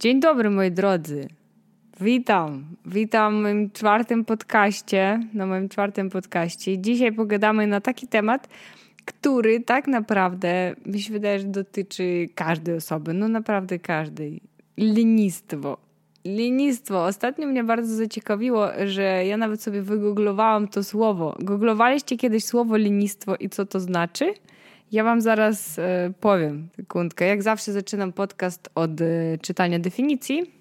Dzień dobry, moi drodzy. Witam. Witam w moim czwartym podcaście, na moim czwartym podcaście. Dzisiaj pogadamy na taki temat, który tak naprawdę mi się wydaje, że dotyczy każdej osoby. No naprawdę każdej. Lenistwo. Lenistwo. Ostatnio mnie bardzo zaciekawiło, że ja nawet sobie wygooglowałam to słowo. Googlowaliście kiedyś słowo lenistwo i co to znaczy? Ja wam zaraz e, powiem, sekundkę. Jak zawsze zaczynam podcast od e, czytania definicji.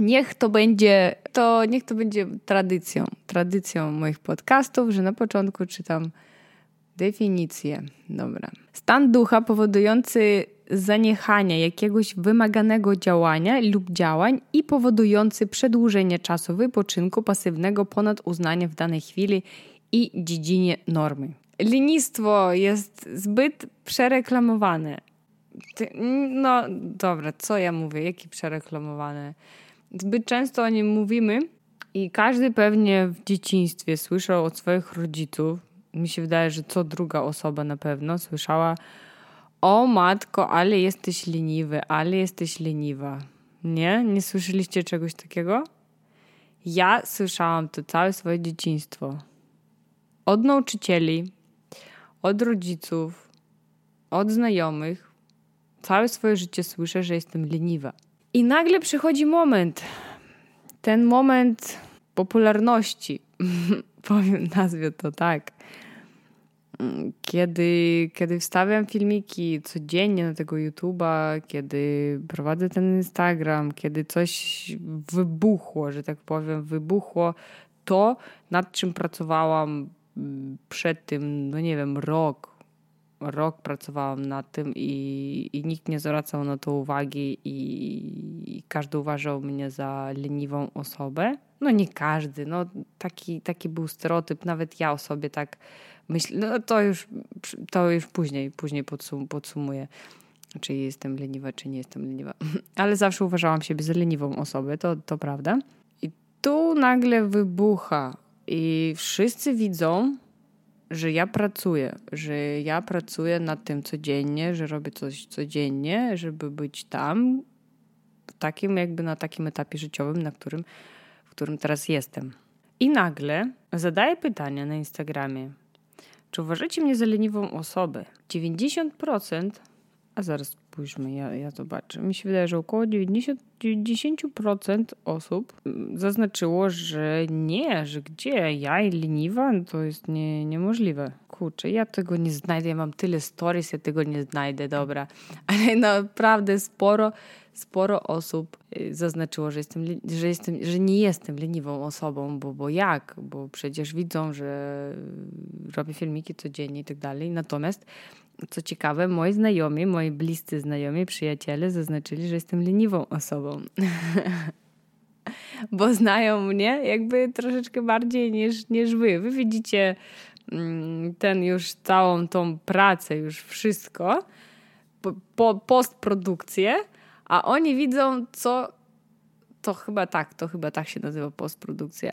Niech to będzie, to niech to będzie tradycją, tradycją moich podcastów, że na początku czytam definicję. Dobra. Stan ducha powodujący zaniechanie jakiegoś wymaganego działania lub działań i powodujący przedłużenie czasu wypoczynku pasywnego ponad uznanie w danej chwili i dziedzinie normy linistwo jest zbyt przereklamowane. No dobra, co ja mówię? Jaki przereklamowany? Zbyt często o nim mówimy i każdy pewnie w dzieciństwie słyszał od swoich rodziców, mi się wydaje, że co druga osoba na pewno słyszała o matko, ale jesteś leniwy, ale jesteś leniwa. Nie? Nie słyszeliście czegoś takiego? Ja słyszałam to całe swoje dzieciństwo. Od nauczycieli, od rodziców, od znajomych. Całe swoje życie słyszę, że jestem leniwa. I nagle przychodzi moment, ten moment popularności, powiem, nazwę to tak, kiedy, kiedy wstawiam filmiki codziennie na tego YouTube'a, kiedy prowadzę ten Instagram, kiedy coś wybuchło, że tak powiem, wybuchło to, nad czym pracowałam przed tym, no nie wiem, rok, rok pracowałam nad tym i, i nikt nie zwracał na to uwagi i, i, każdy uważał mnie za leniwą osobę. No nie każdy, no taki, taki był stereotyp, nawet ja o sobie tak myślę, no to już, to już później, później podsum podsumuję, czy jestem leniwa, czy nie jestem leniwa. Ale zawsze uważałam siebie za leniwą osobę, to, to prawda. I tu nagle wybucha i wszyscy widzą, że ja pracuję, że ja pracuję nad tym codziennie, że robię coś codziennie, żeby być tam, w takim jakby na takim etapie życiowym, na którym, w którym teraz jestem. I nagle zadaję pytanie na Instagramie. Czy uważacie mnie za leniwą osobę? 90%, a zaraz spójrzmy, ja, ja zobaczę. Mi się wydaje, że około 90, 90% osób zaznaczyło, że nie, że gdzie ja i leniwa, to jest nie, niemożliwe. Kurczę, ja tego nie znajdę, ja mam tyle stories, ja tego nie znajdę, dobra. Ale naprawdę sporo, sporo osób y, zaznaczyło, że, jestem, że, jestem, że nie jestem leniwą osobą, bo, bo jak? Bo przecież widzą, że robię filmiki codziennie i tak dalej. Natomiast co ciekawe, moi znajomi, moi bliscy znajomi, przyjaciele zaznaczyli, że jestem leniwą osobą. Bo znają mnie jakby troszeczkę bardziej niż, niż wy. Wy widzicie mm, ten już całą tą pracę, już wszystko, po, po, postprodukcję, a oni widzą, co to chyba tak, to chyba tak się nazywa postprodukcja.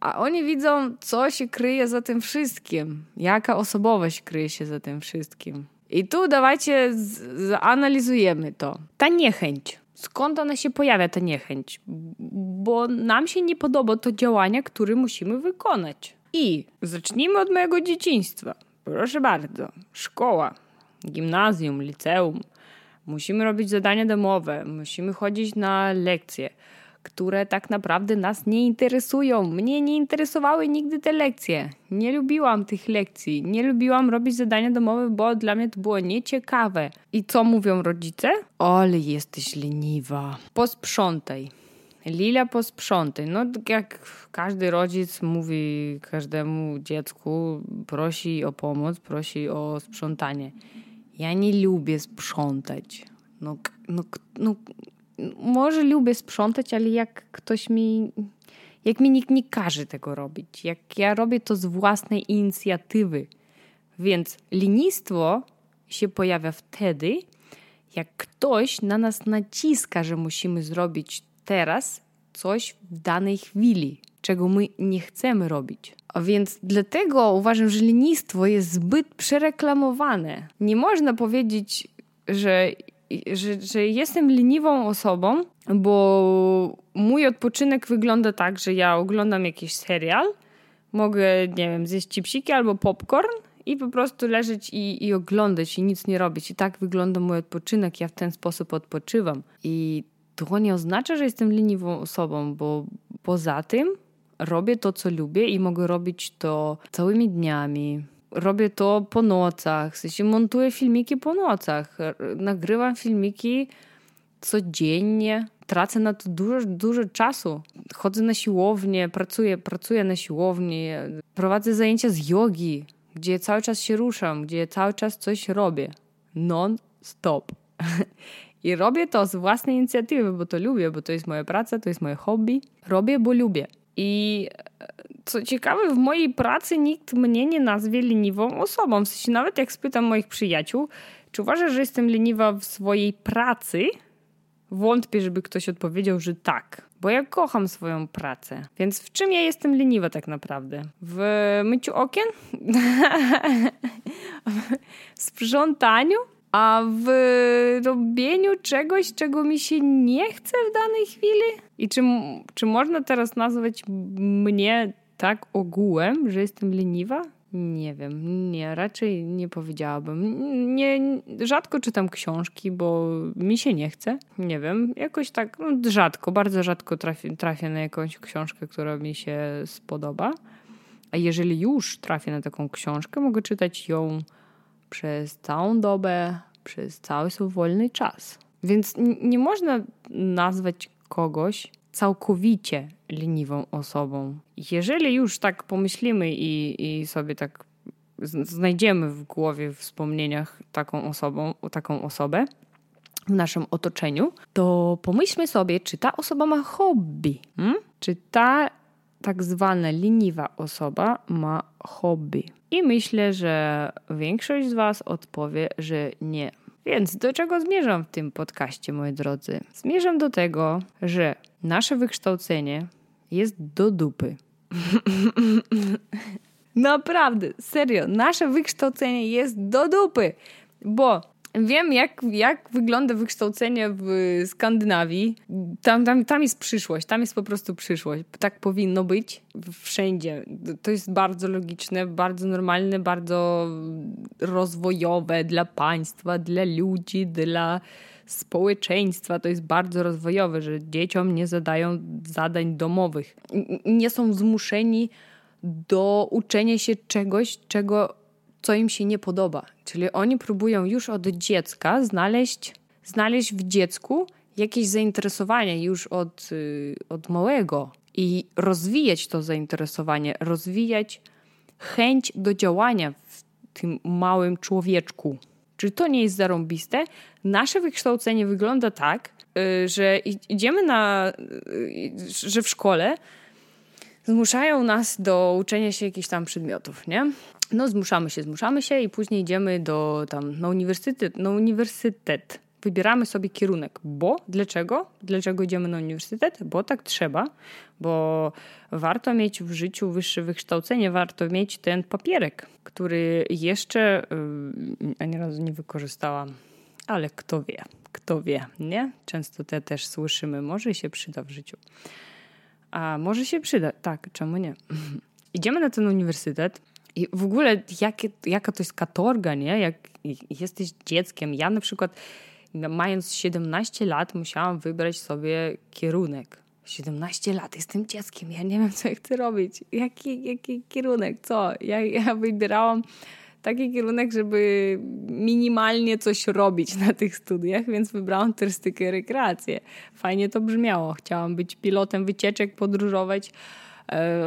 A oni widzą, co się kryje za tym wszystkim, jaka osobowość kryje się za tym wszystkim. I tu dawajcie zanalizujemy to. Ta niechęć. Skąd ona się pojawia, ta niechęć? Bo nam się nie podoba to działanie, które musimy wykonać. I zacznijmy od mojego dzieciństwa. Proszę bardzo. Szkoła, gimnazjum, liceum. Musimy robić zadania domowe, musimy chodzić na lekcje które tak naprawdę nas nie interesują. Mnie nie interesowały nigdy te lekcje. Nie lubiłam tych lekcji. Nie lubiłam robić zadania domowe, bo dla mnie to było nieciekawe. I co mówią rodzice? Ale jesteś leniwa. Posprzątaj. Lila posprzątaj. No jak każdy rodzic mówi każdemu dziecku, prosi o pomoc, prosi o sprzątanie. Ja nie lubię sprzątać. No, no, no może lubię sprzątać, ale jak ktoś mi, jak mi nikt nie każe tego robić, jak ja robię to z własnej inicjatywy. Więc linistwo się pojawia wtedy, jak ktoś na nas naciska, że musimy zrobić teraz coś w danej chwili, czego my nie chcemy robić. A więc dlatego uważam, że lenistwo jest zbyt przereklamowane. Nie można powiedzieć, że że, że jestem leniwą osobą, bo mój odpoczynek wygląda tak, że ja oglądam jakiś serial, mogę, nie wiem, zjeść chipsiki albo popcorn i po prostu leżeć i, i oglądać i nic nie robić. I tak wygląda mój odpoczynek. Ja w ten sposób odpoczywam. I to nie oznacza, że jestem leniwą osobą, bo poza tym robię to, co lubię i mogę robić to całymi dniami. Robię to po nocach, w sensie montuję filmiki po nocach, nagrywam filmiki codziennie, tracę na to dużo, dużo czasu. Chodzę na siłownię, pracuję, pracuję na siłowni, prowadzę zajęcia z jogi, gdzie cały czas się ruszam, gdzie cały czas coś robię. Non-stop. I robię to z własnej inicjatywy, bo to lubię, bo to jest moja praca, to jest moje hobby. Robię, bo lubię. I co ciekawe, w mojej pracy nikt mnie nie nazwie leniwą osobą. W sensie nawet jak spytam moich przyjaciół, czy uważasz, że jestem leniwa w swojej pracy, wątpię, żeby ktoś odpowiedział, że tak. Bo ja kocham swoją pracę. Więc w czym ja jestem leniwa tak naprawdę? W myciu okien? w sprzątaniu? A w robieniu czegoś, czego mi się nie chce w danej chwili? I czy, czy można teraz nazwać mnie tak ogółem, że jestem leniwa? Nie wiem, nie, raczej nie powiedziałabym. Nie, rzadko czytam książki, bo mi się nie chce. Nie wiem, jakoś tak no, rzadko, bardzo rzadko trafię, trafię na jakąś książkę, która mi się spodoba. A jeżeli już trafię na taką książkę, mogę czytać ją przez całą dobę, przez cały swój wolny czas. Więc nie można nazwać kogoś całkowicie leniwą osobą. Jeżeli już tak pomyślimy i, i sobie tak znajdziemy w głowie, w wspomnieniach taką osobą, taką osobę w naszym otoczeniu, to pomyślmy sobie, czy ta osoba ma hobby. Hmm? Czy ta tak zwana leniwa osoba ma hobby? I myślę, że większość z Was odpowie, że nie. Więc do czego zmierzam w tym podcaście, moi drodzy? Zmierzam do tego, że nasze wykształcenie jest do dupy. Naprawdę, serio, nasze wykształcenie jest do dupy, bo wiem, jak, jak wygląda wykształcenie w Skandynawii. Tam, tam, tam jest przyszłość, tam jest po prostu przyszłość. Tak powinno być wszędzie. To jest bardzo logiczne, bardzo normalne, bardzo rozwojowe dla państwa, dla ludzi, dla społeczeństwa. To jest bardzo rozwojowe, że dzieciom nie zadają zadań domowych. Nie są zmuszeni do uczenia się czegoś, czego co im się nie podoba. Czyli oni próbują już od dziecka znaleźć, znaleźć w dziecku jakieś zainteresowanie już od, y, od małego i rozwijać to zainteresowanie, rozwijać chęć do działania w tym małym człowieczku. Czy to nie jest zarąbiste? Nasze wykształcenie wygląda tak, y, że idziemy na, y, że w szkole zmuszają nas do uczenia się jakichś tam przedmiotów, nie? No zmuszamy się, zmuszamy się i później idziemy do tam na uniwersytet, na uniwersytet. Wybieramy sobie kierunek. Bo? Dlaczego? Dlaczego idziemy na uniwersytet? Bo tak trzeba, bo warto mieć w życiu wyższe wykształcenie, warto mieć ten papierek, który jeszcze ani razu nie wykorzystałam. Ale kto wie, kto wie, nie? Często te też słyszymy, może się przyda w życiu. A może się przyda, tak, czemu nie? Idziemy na ten uniwersytet, i w ogóle jaka to jest katorga, nie? Jak jesteś dzieckiem. Ja na przykład mając 17 lat musiałam wybrać sobie kierunek. 17 lat, jestem dzieckiem, ja nie wiem, co chcę robić. Jaki, jaki kierunek, co? Ja, ja wybierałam taki kierunek, żeby minimalnie coś robić na tych studiach, więc wybrałam turystykę rekreację. Fajnie to brzmiało. Chciałam być pilotem wycieczek, podróżować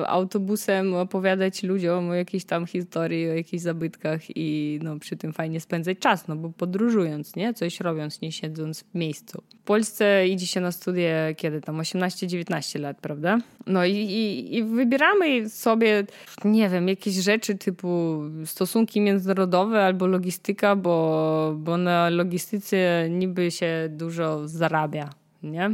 autobusem opowiadać ludziom o jakiejś tam historii, o jakichś zabytkach i no, przy tym fajnie spędzać czas, no bo podróżując, nie? Coś robiąc, nie siedząc w miejscu. W Polsce idzie się na studie kiedy tam 18-19 lat, prawda? No i, i, i wybieramy sobie, nie wiem, jakieś rzeczy typu stosunki międzynarodowe albo logistyka, bo, bo na logistyce niby się dużo zarabia, nie?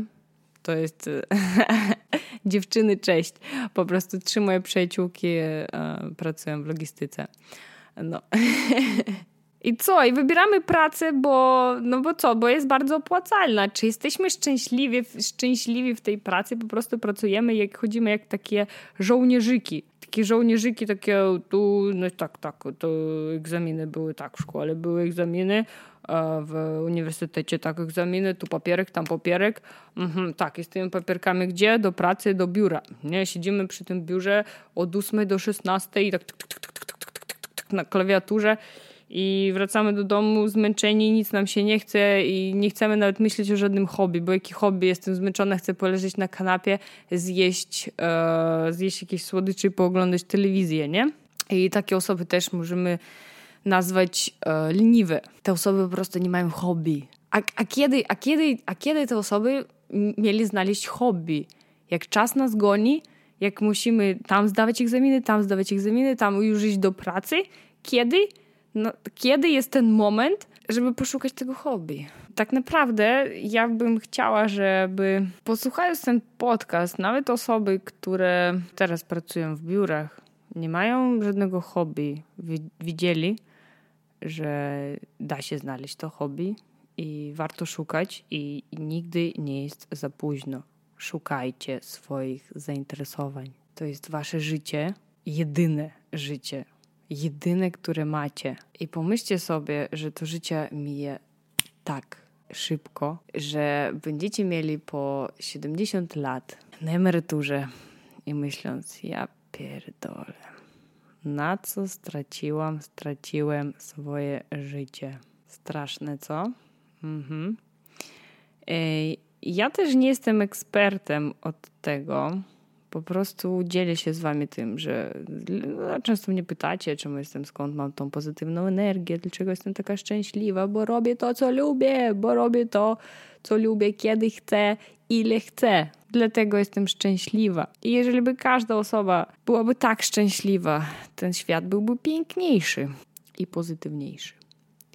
To jest dziewczyny, cześć. Po prostu trzy moje przyjaciółki e, pracują w logistyce. No. I co? I wybieramy pracę, bo, no bo co? Bo jest bardzo opłacalna. Czy jesteśmy szczęśliwi, szczęśliwi w tej pracy? Po prostu pracujemy, jak chodzimy jak takie żołnierzyki. Takie żołnierzyki, takie tu, no tak, tak, to egzaminy były tak w szkole, były egzaminy, w uniwersytecie tak egzaminy, tu papierek, tam papierek. Mhm, tak, z tymi papierkami gdzie? Do pracy, do biura. Nie, siedzimy przy tym biurze od 8 do 16 i tak, tak, tak, tak, tak, tak, tak, tak, tak na klawiaturze i wracamy do domu zmęczeni, nic nam się nie chce i nie chcemy nawet myśleć o żadnym hobby, bo jaki hobby, jestem zmęczona, chcę poleżeć na kanapie, zjeść, e, zjeść jakieś słodycze i pooglądać telewizję, nie? I takie osoby też możemy nazwać e, leniwe. Te osoby po prostu nie mają hobby. A, a, kiedy, a, kiedy, a kiedy te osoby mieli znaleźć hobby? Jak czas nas goni, jak musimy tam zdawać egzaminy, tam zdawać egzaminy, tam już iść do pracy, kiedy no, kiedy jest ten moment, żeby poszukać tego hobby? Tak naprawdę ja bym chciała, żeby posłuchając ten podcast, nawet osoby, które teraz pracują w biurach, nie mają żadnego hobby, widzieli, że da się znaleźć to hobby i warto szukać i, nigdy nie jest za późno. Szukajcie swoich zainteresowań. To jest wasze życie, jedyne życie jedyne, które macie. I pomyślcie sobie, że to życie mije tak szybko, że będziecie mieli po 70 lat na emeryturze i myśląc, ja pierdolę, na co straciłam, straciłem swoje życie. Straszne, co? Mhm. Ja też nie jestem ekspertem od tego, po prostu dzielę się z wami tym, że no, często mnie pytacie, czemu jestem, skąd mam tą pozytywną energię, dlaczego jestem taka szczęśliwa, bo robię to, co lubię, bo robię to, co lubię, kiedy chcę, ile chcę. Dlatego jestem szczęśliwa. I jeżeli by każda osoba byłaby tak szczęśliwa, ten świat byłby piękniejszy i pozytywniejszy.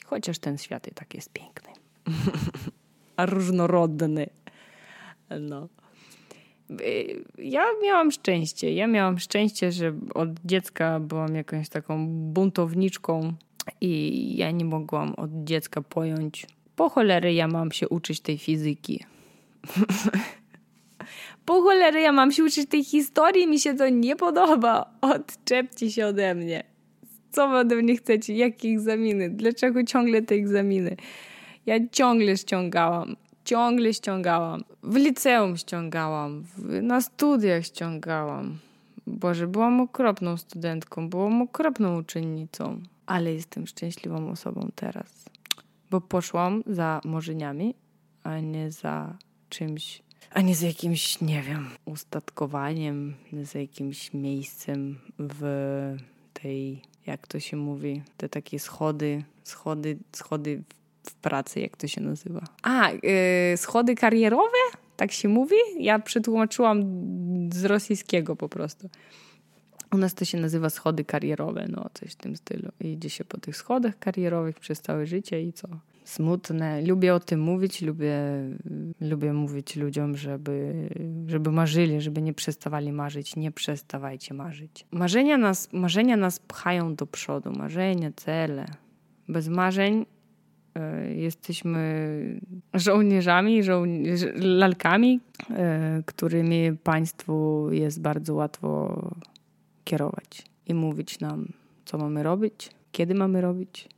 Chociaż ten świat i tak jest piękny. A różnorodny. No. Y, ja miałam szczęście. Ja miałam szczęście, że od dziecka byłam jakąś taką buntowniczką i ja nie mogłam od dziecka pojąć, po cholery ja mam się uczyć tej fizyki. po cholery ja mam się uczyć tej historii, mi się to nie podoba. Odczepcie się ode mnie. Co wy ode mnie chcecie? Jakie egzaminy? Dlaczego ciągle te egzaminy? Ja ciągle ściągałam ciągle ściągałam. W liceum ściągałam, na studiach ściągałam. Boże, byłam okropną studentką, byłam okropną uczennicą, ale jestem szczęśliwą osobą teraz. Bo poszłam za marzeniami, a nie za czymś, a nie za jakimś, nie wiem, ustatkowaniem, nie za jakimś miejscem w tej, jak to się mówi, te takie schody, schody, schody w pracy, jak to się nazywa. A, yy, schody karierowe? Tak się mówi? Ja przetłumaczyłam z rosyjskiego po prostu. U nas to się nazywa schody karierowe, no coś w tym stylu. Idzie się po tych schodach karierowych przez całe życie i co? Smutne. Lubię o tym mówić, lubię, lubię mówić ludziom, żeby, żeby marzyli, żeby nie przestawali marzyć. Nie przestawajcie marzyć. Marzenia nas, marzenia nas pchają do przodu. Marzenia, cele. Bez marzeń jesteśmy żołnierzami, żołnierz, lalkami, e, którymi państwu jest bardzo łatwo kierować i mówić nam, co mamy robić, kiedy mamy robić,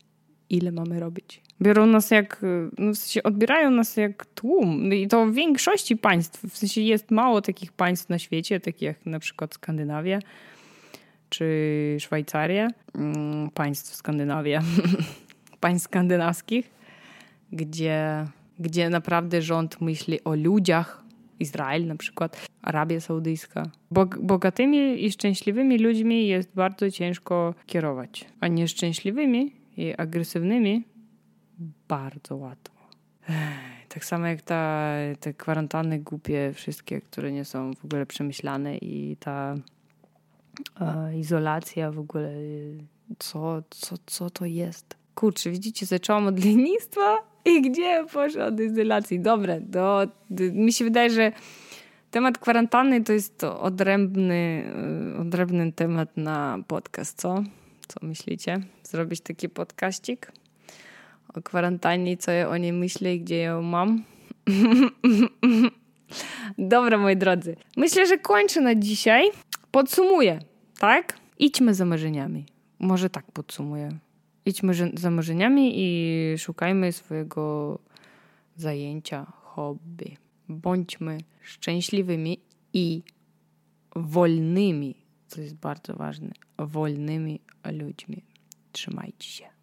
ile mamy robić. Biorą nas jak, no w sensie odbierają nas jak tłum. I to w większości państw. W sensie jest mało takich państw na świecie, takich jak na przykład Skandynawia czy Szwajcaria. Mm, państw Skandynawia. państw skandynawskich, gdzie, gdzie naprawdę rząd myśli o ludziach, Izrael na przykład, Arabia Saudyjska. Bogatymi i szczęśliwymi ludźmi jest bardzo ciężko kierować, a nieszczęśliwymi i agresywnymi bardzo łatwo. Tak samo jak ta, te kwarantanny głupie, wszystkie, które nie są w ogóle przemyślane i ta e, izolacja w ogóle, co, co, co to jest? Kurczę, widzicie, zaczęłam od lenistwa i gdzie poszła od izolacji. Dobre, to, mi się wydaje, że temat kwarantanny to jest to odrębny, y, odrębny temat na podcast, co? Co myślicie? Zrobić taki podkaścik? kwarantannie, co ja o niej myślę i gdzie ją mam. Dobra, moi drodzy. Myślę, że kończę na dzisiaj. Podsumuję, tak? Idźmy za marzeniami. Może tak podsumuję. Idźmy za marzeniami i szukajmy swojego zajęcia, hobby. Bądźmy szczęśliwymi i wolnymi, co jest bardzo ważne, wolnymi ludźmi. Trzymajcie się.